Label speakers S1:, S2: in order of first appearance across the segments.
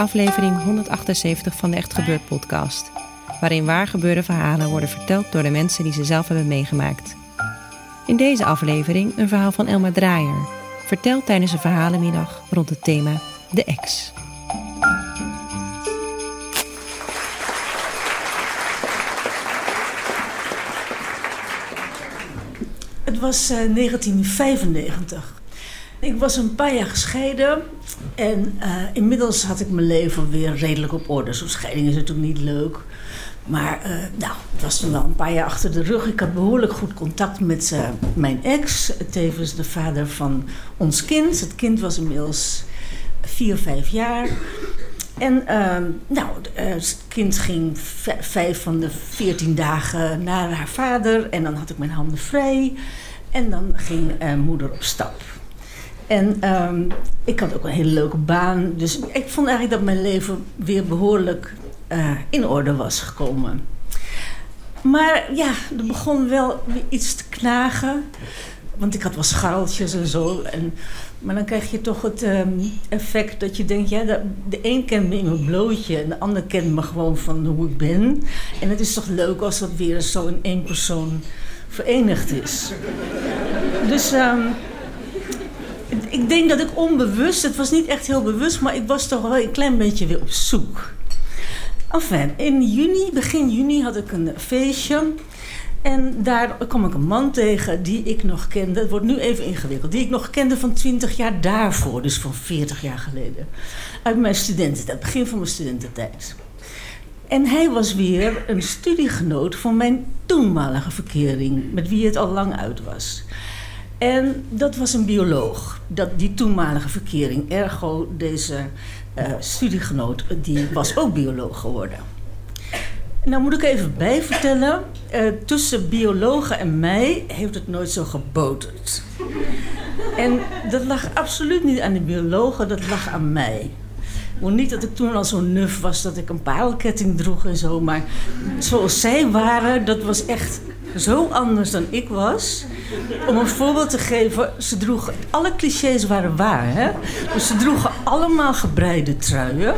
S1: Aflevering 178 van de Echt Gebeurd podcast, waarin waargebeurde verhalen worden verteld door de mensen die ze zelf hebben meegemaakt. In deze aflevering een verhaal van Elma Draaier, verteld tijdens een verhalenmiddag rond het thema De Ex.
S2: Het was 1995. Ik was een paar jaar gescheiden en uh, inmiddels had ik mijn leven weer redelijk op orde. Zo'n scheiding is natuurlijk niet leuk. Maar uh, nou, het was toen wel een paar jaar achter de rug. Ik had behoorlijk goed contact met uh, mijn ex, tevens de vader van ons kind. Het kind was inmiddels vier, vijf jaar. En ehm, nou, het kind ging vijf van de veertien dagen naar haar vader. En dan had ik mijn handen vrij. En dan ging moeder op stap. En um, ik had ook een hele leuke baan. Dus ik vond eigenlijk dat mijn leven weer behoorlijk uh, in orde was gekomen. Maar ja, er begon wel iets te knagen. Want ik had wel scharreltjes en zo. En, maar dan krijg je toch het um, effect dat je denkt... Ja, de, de een kent me in mijn blootje en de ander kent me gewoon van hoe ik ben. En het is toch leuk als dat weer zo in één persoon verenigd is. Dus... Um, ik denk dat ik onbewust, het was niet echt heel bewust, maar ik was toch wel een klein beetje weer op zoek. Enfin, in juni, begin juni had ik een feestje. En daar kwam ik een man tegen die ik nog kende. Het wordt nu even ingewikkeld. Die ik nog kende van 20 jaar daarvoor, dus van 40 jaar geleden. Uit mijn studententijd, begin van mijn studententijd. En hij was weer een studiegenoot van mijn toenmalige verkering, met wie het al lang uit was. En dat was een bioloog. Dat, die toenmalige verkering, ergo deze uh, studiegenoot, die was ook bioloog geworden. Nou moet ik even bijvertellen, uh, tussen biologen en mij heeft het nooit zo geboterd. En dat lag absoluut niet aan de biologen, dat lag aan mij. Niet dat ik toen al zo nuf was dat ik een parelketting droeg en zo, maar zoals zij waren, dat was echt zo anders dan ik was. Om een voorbeeld te geven, ze droegen, alle clichés waren waar, hè? Ze droegen allemaal gebreide truien.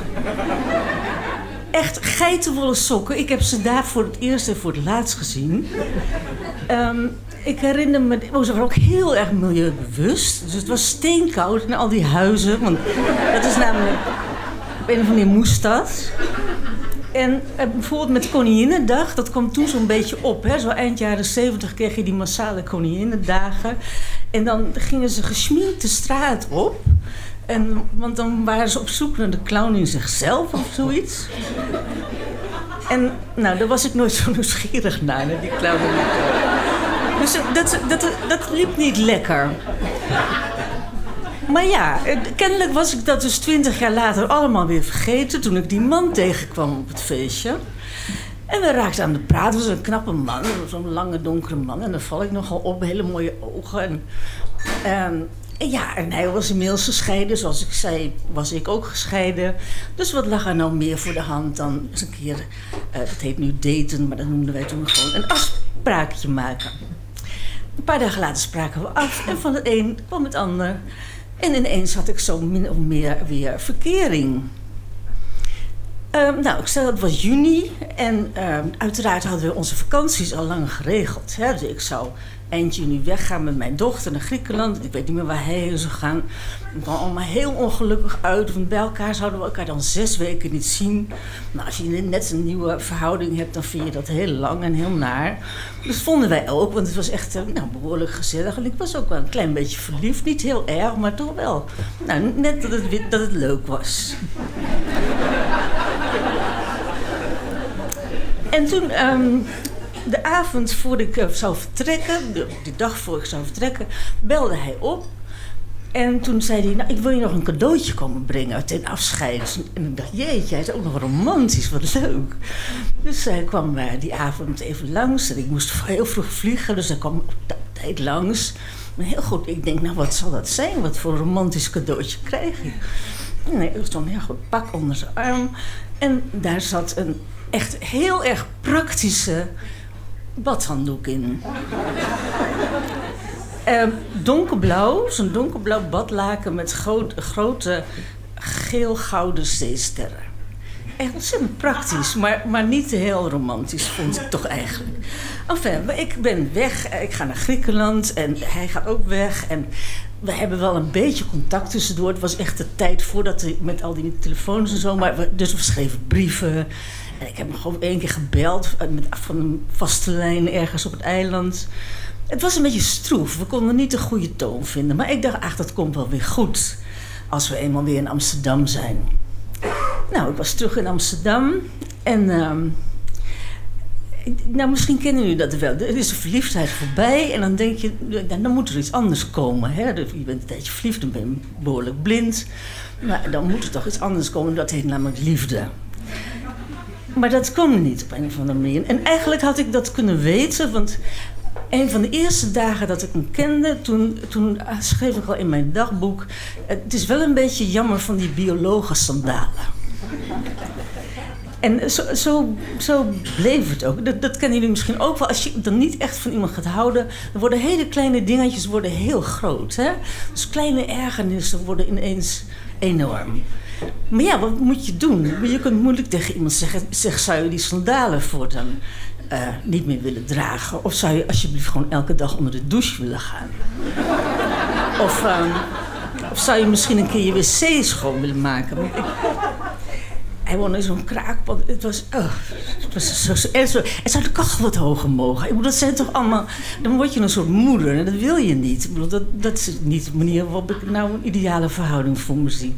S2: Echt geitenwolle sokken. Ik heb ze daar voor het eerst en voor het laatst gezien. Um, ik herinner me, oh, ze waren ook heel erg milieubewust. Dus het was steenkoud in al die huizen. Want dat is namelijk, op een of andere manier moest dat. En eh, bijvoorbeeld met Koninginnedag, dat kwam toen zo'n beetje op. Hè? Zo eind jaren zeventig kreeg je die massale Koninginnedagen. En dan gingen ze gesminkt de straat op. En, want dan waren ze op zoek naar de clown in zichzelf of zoiets. En nou, daar was ik nooit zo nieuwsgierig naar, die clown. Dus dat, dat, dat liep niet lekker. Maar ja, kennelijk was ik dat dus twintig jaar later allemaal weer vergeten... toen ik die man tegenkwam op het feestje. En we raakten aan de praten. Het was een knappe man, zo'n lange donkere man. En dan val ik nogal op, hele mooie ogen. En, en, ja, en hij was inmiddels gescheiden. Zoals ik zei, was ik ook gescheiden. Dus wat lag er nou meer voor de hand dan eens een keer... Dat heet nu daten, maar dat noemden wij toen gewoon een afspraakje maken. Een paar dagen later spraken we af en van het een kwam het ander. En ineens had ik zo min of meer weer verkering. Um, nou, ik stel dat het was juni en um, uiteraard hadden we onze vakanties al lang geregeld. Hè? Dus ik zou eind juni weggaan met mijn dochter naar Griekenland. Ik weet niet meer waar hij heen zou gaan. Ik kwam allemaal heel ongelukkig uit. Want bij elkaar zouden we elkaar dan zes weken niet zien. Nou, als je net een nieuwe verhouding hebt, dan vind je dat heel lang en heel naar. Dus vonden wij ook, want het was echt nou, behoorlijk gezellig. En ik was ook wel een klein beetje verliefd. Niet heel erg, maar toch wel. Nou, net dat het, dat het leuk was. En toen, ehm, de avond voor ik uh, zou vertrekken, de, dag voor ik zou vertrekken, belde hij op. En toen zei hij, nou, ik wil je nog een cadeautje komen brengen ten afscheid. En ik dacht, jeetje, hij is ook nog romantisch, wat leuk. Dus hij kwam uh, die avond even langs en ik moest heel vroeg vliegen, dus hij kwam op tijd langs. Maar heel goed, ik denk, nou, wat zal dat zijn? Wat voor romantisch cadeautje krijg ik? Nee, er stond een heel goed pak onder zijn arm. En daar zat een echt heel erg praktische badhanddoek in. uh, donkerblauw, zo'n donkerblauw badlaken met grote geel-gouden zeesterren. Echt ontzettend praktisch, maar, maar niet heel romantisch, vond ik toch eigenlijk. Enfin, ik ben weg, ik ga naar Griekenland en hij gaat ook weg. En we hebben wel een beetje contact tussendoor. Het was echt de tijd voordat hij met al die telefoons en zo. Maar dus we schreven brieven. Ik heb hem gewoon één keer gebeld eh, met, van een vaste lijn ergens op het eiland. Het was een beetje stroef. We konden niet de goede toon vinden. Maar ik dacht, ach, dat komt wel weer goed. Als we eenmaal weer in Amsterdam zijn. Nou, ik was terug in Amsterdam. En... Uh, nou, misschien kennen jullie dat wel. Er is een verliefdheid voorbij en dan denk je, dan moet er iets anders komen. Hè? Je bent een tijdje verliefd, dan ben je behoorlijk blind. Maar dan moet er toch iets anders komen, dat heet namelijk liefde. Maar dat kwam niet op een of andere manier. En eigenlijk had ik dat kunnen weten, want een van de eerste dagen dat ik hem kende, toen, toen schreef ik al in mijn dagboek: Het is wel een beetje jammer van die biologen sandalen. En zo, zo, zo, bleef het ook. Dat, dat kennen jullie misschien ook wel. Als je dan niet echt van iemand gaat houden, dan worden hele kleine dingetjes worden heel groot. Hè? Dus kleine ergernissen worden ineens enorm. Maar ja, wat moet je doen? Je kunt moeilijk tegen iemand zeggen: zeg, zou je die sandalen voortaan uh, niet meer willen dragen? Of zou je alsjeblieft gewoon elke dag onder de douche willen gaan? of, um, of zou je misschien een keer je wc schoon willen maken? hij woonde in zo'n kraakpand. Het was, oh, zo, zo, zo, Het zou de kachel wat hoger mogen. Ik bedoel, dat zijn toch allemaal... Dan word je een soort moeder en dat wil je niet. Ik bedoel, dat, dat is niet de manier waarop ik nou een ideale verhouding voor me zie.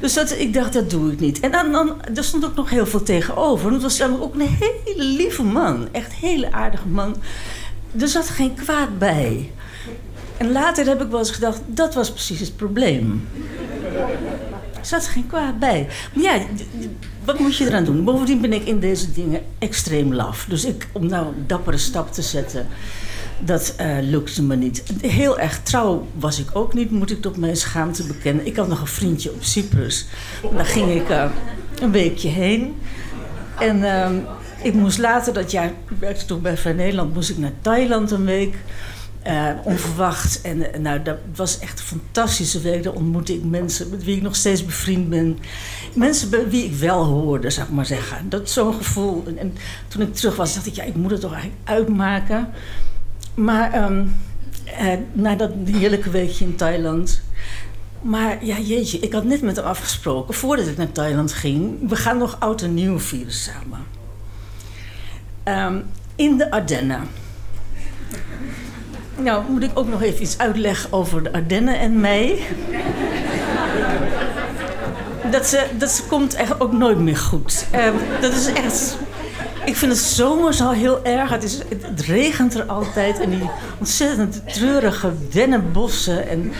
S2: Dus dat, ik dacht, dat doe ik niet. En dan, dan, er stond ook nog heel veel tegenover. Het was ook een hele lieve man. Echt een hele aardige man. Er zat geen kwaad bij. En later heb ik wel eens gedacht, dat was precies het probleem. Zat geen kwaad bij. Maar ja, wat moet je eraan doen? Bovendien ben ik in deze dingen extreem laf. Dus ik, om nou een dappere stap te zetten, dat uh, lukte me niet. Heel erg trouw was ik ook niet, moet ik tot mijn schaamte bekennen. Ik had nog een vriendje op Cyprus. Daar ging ik uh, een weekje heen. En uh, ik moest later dat jaar, ik werkte toen bij Vrij Nederland, moest ik naar Thailand een week. Uh, onverwacht. En uh, nou, dat was echt een fantastische week. Daar ontmoette ik mensen met wie ik nog steeds bevriend ben. Mensen bij wie ik wel hoorde, zou ik maar zeggen. Dat zo'n gevoel. En, en, toen ik terug was, dacht ik, ja, ik moet het toch eigenlijk uitmaken. Maar um, uh, na dat heerlijke weekje in Thailand. Maar ja, jeetje, ik had net met hem afgesproken, voordat ik naar Thailand ging. We gaan nog oud en nieuw vieren samen. Um, in de Ardennen. Nou, moet ik ook nog even iets uitleggen over de Ardennen en mij. Dat, ze, dat ze komt echt ook nooit meer goed. Uh, dat is echt... Ik vind het zomers al heel erg. Het, is, het, regent er altijd. En die ontzettend treurige dennenbossen. En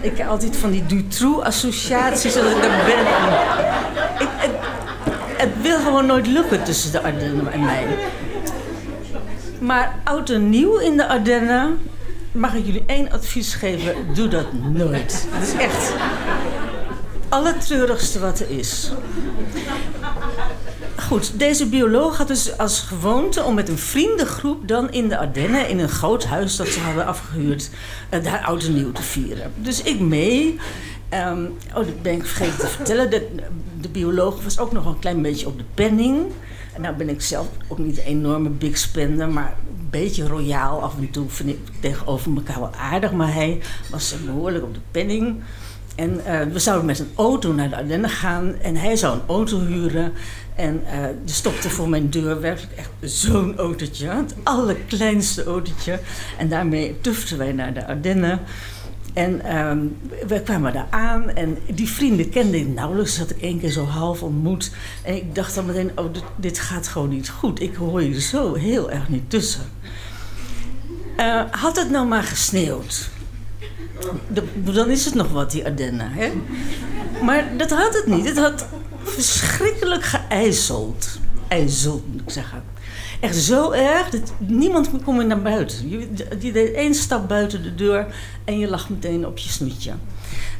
S2: ik heb altijd van die Dutroux-associaties dat ik daar ben. Ik, het, het wil gewoon nooit lukken tussen de Ardennen en mij. Maar oud en nieuw in de Ardennen, mag ik jullie één advies geven: doe dat nooit. Dat is echt allertreurigste wat er is. Goed, deze bioloog had dus als gewoonte om met een vriendengroep dan in de Ardennen, in een groot huis dat ze hadden afgehuurd, uh, daar oud en nieuw te vieren. Dus ik mee. Um, oh, dat ben ik vergeten te vertellen. De, de bioloog was ook nog een klein beetje op de penning. Nou ben ik zelf ook niet een enorme big spender, maar een beetje royaal af en toe vind ik tegenover elkaar wel aardig. Maar hij was behoorlijk op de penning. En uh, we zouden met een auto naar de Ardennen gaan en hij zou een auto huren. En uh, er stopte voor mijn deur werkelijk echt zo'n autootje, het allerkleinste autootje. En daarmee tuften wij naar de Ardennen. En um, we kwamen daar aan en die vrienden kende ik nauwelijks. Dat ik één keer zo half ontmoet. En ik dacht dan meteen, oh, dit, gaat gewoon niet goed. Ik hoor je zo heel erg niet tussen. Uh, had het nou maar gesneeuwd? Dan is het nog wat, die Ardennen. Hè? Maar dat had het niet. Het had verschrikkelijk geijzeld. IJzeld, moet ik zeggen. Echt zo erg dat niemand kon meer naar buiten. Je, je deed één stap buiten de deur en je lag meteen op je snoetje.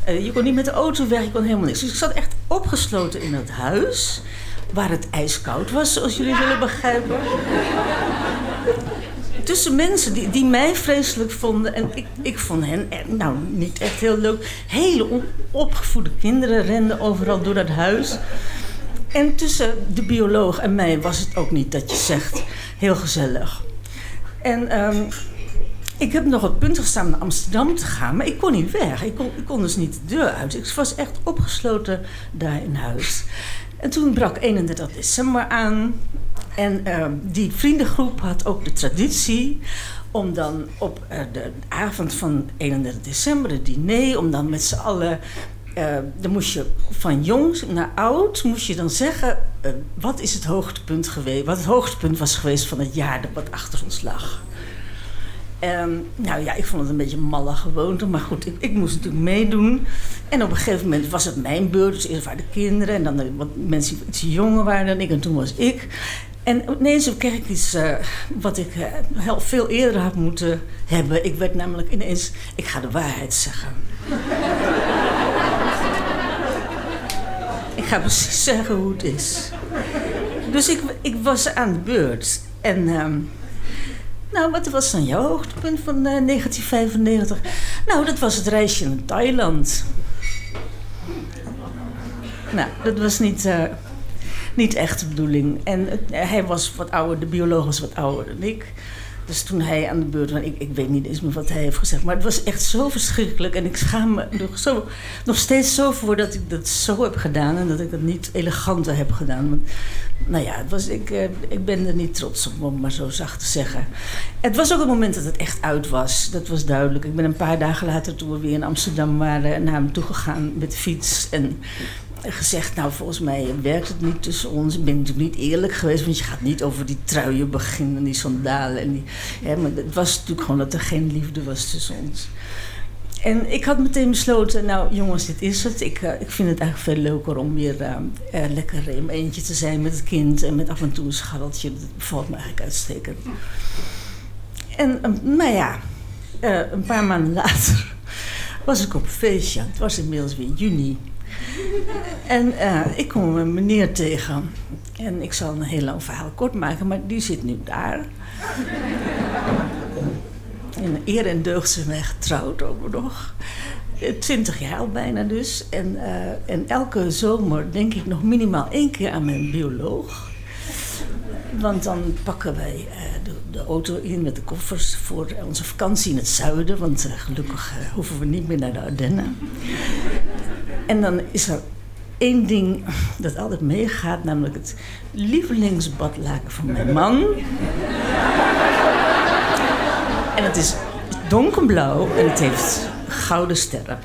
S2: Uh, je kon niet met de auto weg, je kon helemaal niks. Dus ik zat echt opgesloten in het huis, waar het ijskoud was, zoals jullie willen begrijpen. Tussen mensen die, die mij vreselijk vonden en ik, ik vond hen nou niet echt heel leuk. Hele opgevoede kinderen renden overal door dat huis. En tussen de bioloog en mij was het ook niet dat je zegt heel gezellig. En um, ik heb nog op punt gestaan naar Amsterdam te gaan, maar ik kon niet weg. Ik kon, ik kon dus niet de deur uit. Ik was echt opgesloten daar in huis. En toen brak 31 december aan. En uh, die vriendengroep had ook de traditie om dan op uh, de avond van 31 december, het diner, om dan met z'n allen uh, dan moest je van jong naar oud moest je dan zeggen uh, wat is het hoogtepunt geweest, wat het hoogtepunt was geweest van het jaar dat wat achter ons lag. Nou ja, ik vond het een beetje een malle gewoonte, maar goed, ik, moest natuurlijk meedoen. En op een gegeven moment was het mijn beurt, dus eerst waren de kinderen en dan de, wat mensen die iets jonger waren dan ik en toen was ik. En ineens kreeg ik iets uh, wat ik heel veel eerder had moeten hebben. Ik werd namelijk ineens, ik ga de waarheid zeggen. Ik ga precies zeggen hoe het is. Dus ik, ik was aan de beurt. En um, nou, wat was dan jouw hoogtepunt van uh, 1995? Nou, dat was het reisje naar Thailand. Nou, dat was niet, uh, niet echt de bedoeling. En hij was wat ouder, de bioloog was wat ouder dan ik. Dus toen hij aan de beurt was, ik, ik weet niet eens meer wat hij heeft gezegd. Maar het was echt zo verschrikkelijk. En ik schaam me nog, zo, nog steeds zo voor dat ik dat zo heb gedaan. En dat ik het niet eleganter heb gedaan. Want, nou ja, het was, ik, eh, ik ben er niet trots op, om maar zo zacht te zeggen. Het was ook het moment dat het echt uit was. Dat was duidelijk. Ik ben een paar dagen later, toen we weer in Amsterdam waren, naar hem toe gegaan met de fiets. En gezegd, nou volgens mij werkt het niet tussen ons. Ik ben natuurlijk niet eerlijk geweest, want je gaat niet over die truien beginnen, die sandalen. En die, hè, maar het was natuurlijk gewoon dat er geen liefde was tussen ons. En ik had meteen besloten, nou jongens, dit is het. Ik, uh, ik vind het eigenlijk veel leuker om weer uh, uh, lekker in eentje te zijn met het kind. En met af en toe een scharreltje. Dat bevalt me eigenlijk uitstekend. En nou ja, een paar maanden later was ik op feestje. Het was inmiddels weer juni. En uh, ik kom een meneer tegen. En ik zal een heel lang verhaal kort maken, maar die zit nu daar. In eer en deugd zijn wij getrouwd ook nog. Twintig jaar al bijna dus. En, uh, en elke zomer denk ik nog minimaal één keer aan mijn bioloog. Want dan pakken wij uh, de, auto in met de koffers voor onze vakantie in het zuiden. Want gelukkig hoeven we niet meer naar de Ardennen. En dan is er één ding dat altijd meegaat, namelijk het lievelingsbadlaken van mijn man. En het is donkerblauw en het heeft gouden sterren.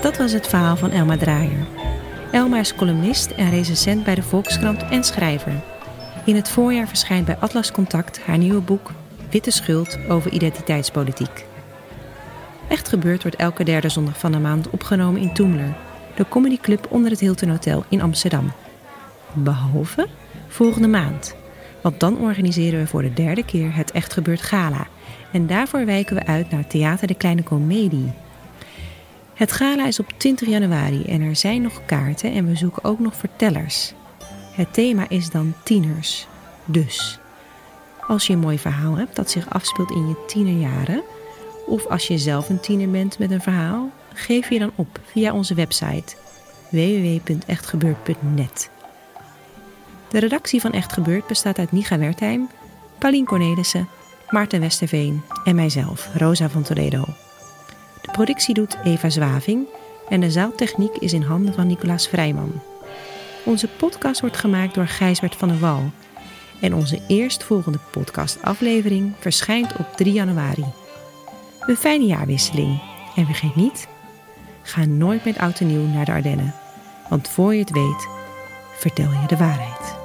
S1: Dat was het verhaal van Elma Draaier. Elma is columnist en recensent bij de Volkskrant en schrijver. In het voorjaar verschijnt bij Atlas Contact haar nieuwe boek Witte Schuld over identiteitspolitiek. Echt gebeurd wordt elke derde zondag van de maand opgenomen in Toemler, de comedyclub onder het Hilton Hotel in Amsterdam. Behalve volgende maand, want dan organiseren we voor de derde keer het Echt Gebeurd Gala. En daarvoor wijken we uit naar Theater de Kleine Comedie. Het gala is op 20 januari en er zijn nog kaarten en we zoeken ook nog vertellers. Het thema is dan tieners. Dus, als je een mooi verhaal hebt dat zich afspeelt in je tienerjaren, Of als je zelf een tiener bent met een verhaal, geef je dan op via onze website www.echtgebeurd.net. De redactie van Echt Gebeurd bestaat uit Niga Wertheim, Paulien Cornelissen, Maarten Westerveen en mijzelf, Rosa van Toledo. De productie doet Eva Zwaving en de zaaltechniek is in handen van Nicolaas Vrijman. Onze podcast wordt gemaakt door Gijsbert van der Wal. En onze eerstvolgende podcastaflevering verschijnt op 3 januari. Een fijne jaarwisseling. En vergeet niet, ga nooit met oud en nieuw naar de Ardennen. Want voor je het weet, vertel je de waarheid.